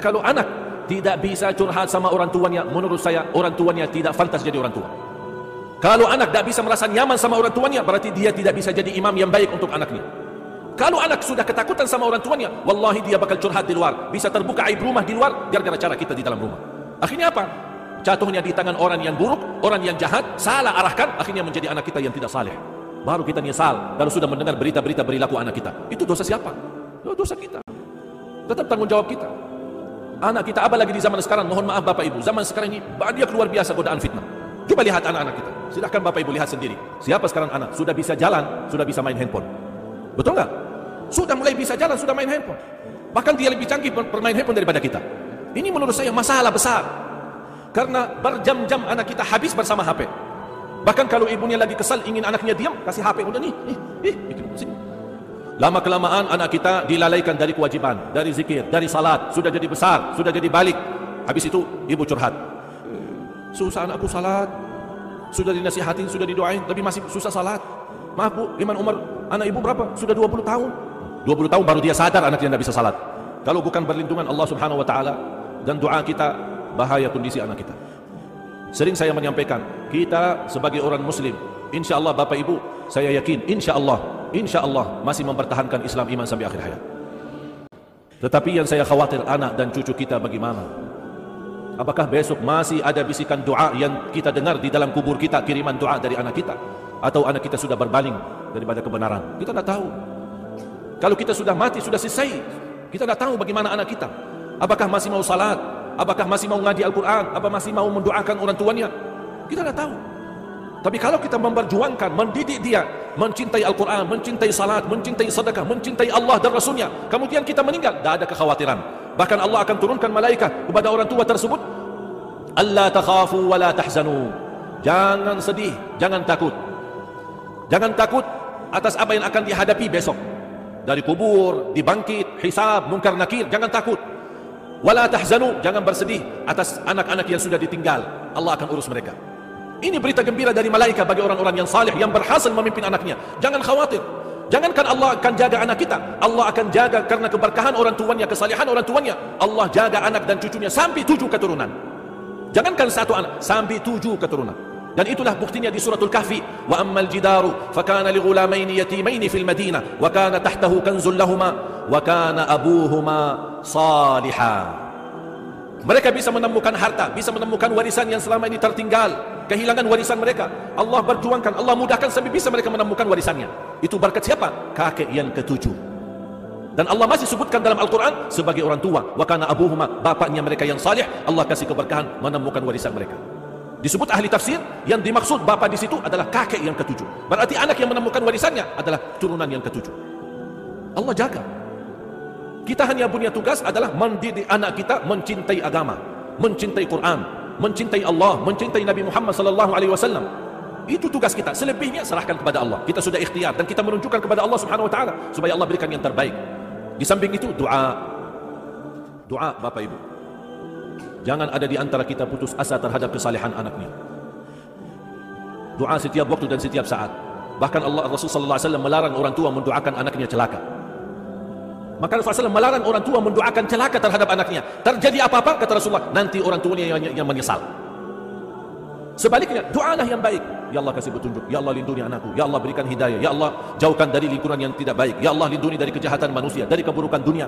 Kalau anak tidak bisa curhat sama orang tuanya, menurut saya orang tuanya tidak fantas jadi orang tua. Kalau anak tidak bisa merasa nyaman sama orang tuanya, berarti dia tidak bisa jadi imam yang baik untuk anaknya. Kalau anak sudah ketakutan sama orang tuanya, wallahi dia bakal curhat di luar. Bisa terbuka aib rumah di luar, gara-gara cara kita di dalam rumah. Akhirnya apa? Jatuhnya di tangan orang yang buruk, orang yang jahat, salah arahkan, akhirnya menjadi anak kita yang tidak saleh. Baru kita nyesal kalau sudah mendengar berita-berita perilaku anak kita. Itu dosa siapa? Dosa kita. Tetap tanggung jawab kita. Anak kita apa lagi di zaman sekarang? Mohon maaf Bapak Ibu, zaman sekarang ini banyak luar biasa godaan fitnah. Coba lihat anak-anak kita. Silakan Bapak Ibu lihat sendiri. Siapa sekarang anak? Sudah bisa jalan, sudah bisa main handphone. Betul nggak? Sudah mulai bisa jalan, sudah main handphone. Bahkan dia lebih canggih bermain handphone daripada kita. Ini menurut saya masalah besar. Karena berjam-jam anak kita habis bersama HP. Bahkan kalau ibunya lagi kesal ingin anaknya diam, kasih HP udah nih. Ih, ih, sini. Lama kelamaan anak kita dilalaikan dari kewajiban, dari zikir, dari salat, sudah jadi besar, sudah jadi balik. Habis itu ibu curhat. Susah anakku salat. Sudah dinasihatin, sudah didoain, tapi masih susah salat. Maaf bu, Iman Umar, anak ibu berapa? Sudah 20 tahun. 20 tahun baru dia sadar anaknya tidak bisa salat. Kalau bukan berlindungan Allah Subhanahu wa taala dan doa kita, bahaya kondisi anak kita. Sering saya menyampaikan, kita sebagai orang muslim, insya Allah Bapak Ibu, saya yakin, insya Allah insya Allah masih mempertahankan Islam iman sampai akhir hayat. Tetapi yang saya khawatir anak dan cucu kita bagaimana? Apakah besok masih ada bisikan doa yang kita dengar di dalam kubur kita, kiriman doa dari anak kita? Atau anak kita sudah berbaling daripada kebenaran? Kita tidak tahu. Kalau kita sudah mati, sudah selesai. Kita tidak tahu bagaimana anak kita. Apakah masih mau salat? Apakah masih mau ngaji Al-Quran? Apa masih mau mendoakan orang tuanya? Kita tidak tahu. Tapi kalau kita memperjuangkan, mendidik dia, mencintai Al-Quran, mencintai salat, mencintai sedekah, mencintai Allah dan Rasulnya, kemudian kita meninggal, tidak ada kekhawatiran. Bahkan Allah akan turunkan malaikat kepada orang tua tersebut, Allah takhafu wa la tahzanu. Jangan sedih, jangan takut. Jangan takut atas apa yang akan dihadapi besok. Dari kubur, dibangkit, hisab, mungkar nakir, jangan takut. Wala tahzanu, jangan bersedih atas anak-anak yang sudah ditinggal. Allah akan urus mereka. Ini berita gembira dari malaikat bagi orang-orang yang salih yang berhasil memimpin anaknya. Jangan khawatir. Jangankan Allah akan jaga anak kita. Allah akan jaga karena keberkahan orang tuanya, kesalihan orang tuanya. Allah jaga anak dan cucunya sampai tujuh keturunan. Jangankan satu anak, sampai tujuh keturunan. Dan itulah buktinya di suratul kahfi. Wa ammal jidaru fakana li ghulamaini yatimaini fil madinah wa kana tahtahu kanzul lahuma wa kana abuhuma salihah. Mereka bisa menemukan harta, bisa menemukan warisan yang selama ini tertinggal, kehilangan warisan mereka. Allah berjuangkan, Allah mudahkan sampai bisa mereka menemukan warisannya. Itu berkat siapa? Kakek yang ketujuh. Dan Allah masih sebutkan dalam Al-Quran sebagai orang tua. Wa kana abuhuma, bapaknya mereka yang salih, Allah kasih keberkahan menemukan warisan mereka. Disebut ahli tafsir, yang dimaksud bapak di situ adalah kakek yang ketujuh. Berarti anak yang menemukan warisannya adalah turunan yang ketujuh. Allah jaga. Kita hanya punya tugas adalah mendidik anak kita mencintai agama, mencintai Quran, mencintai Allah, mencintai Nabi Muhammad sallallahu alaihi wasallam. Itu tugas kita. Selebihnya serahkan kepada Allah. Kita sudah ikhtiar dan kita menunjukkan kepada Allah Subhanahu wa taala supaya Allah berikan yang terbaik. Di samping itu doa. Doa Bapak Ibu. Jangan ada di antara kita putus asa terhadap kesalehan anaknya. Doa setiap waktu dan setiap saat. Bahkan Allah Rasul sallallahu alaihi wasallam melarang orang tua mendoakan anaknya celaka. Maka Rasulullah melarang orang tua mendoakan celaka terhadap anaknya. Terjadi apa-apa, kata Rasulullah, nanti orang tuanya yang, yang menyesal. Sebaliknya, doalah yang baik. Ya Allah kasih petunjuk. Ya Allah lindungi anakku. Ya Allah berikan hidayah. Ya Allah jauhkan dari lingkungan yang tidak baik. Ya Allah lindungi dari kejahatan manusia, dari keburukan dunia.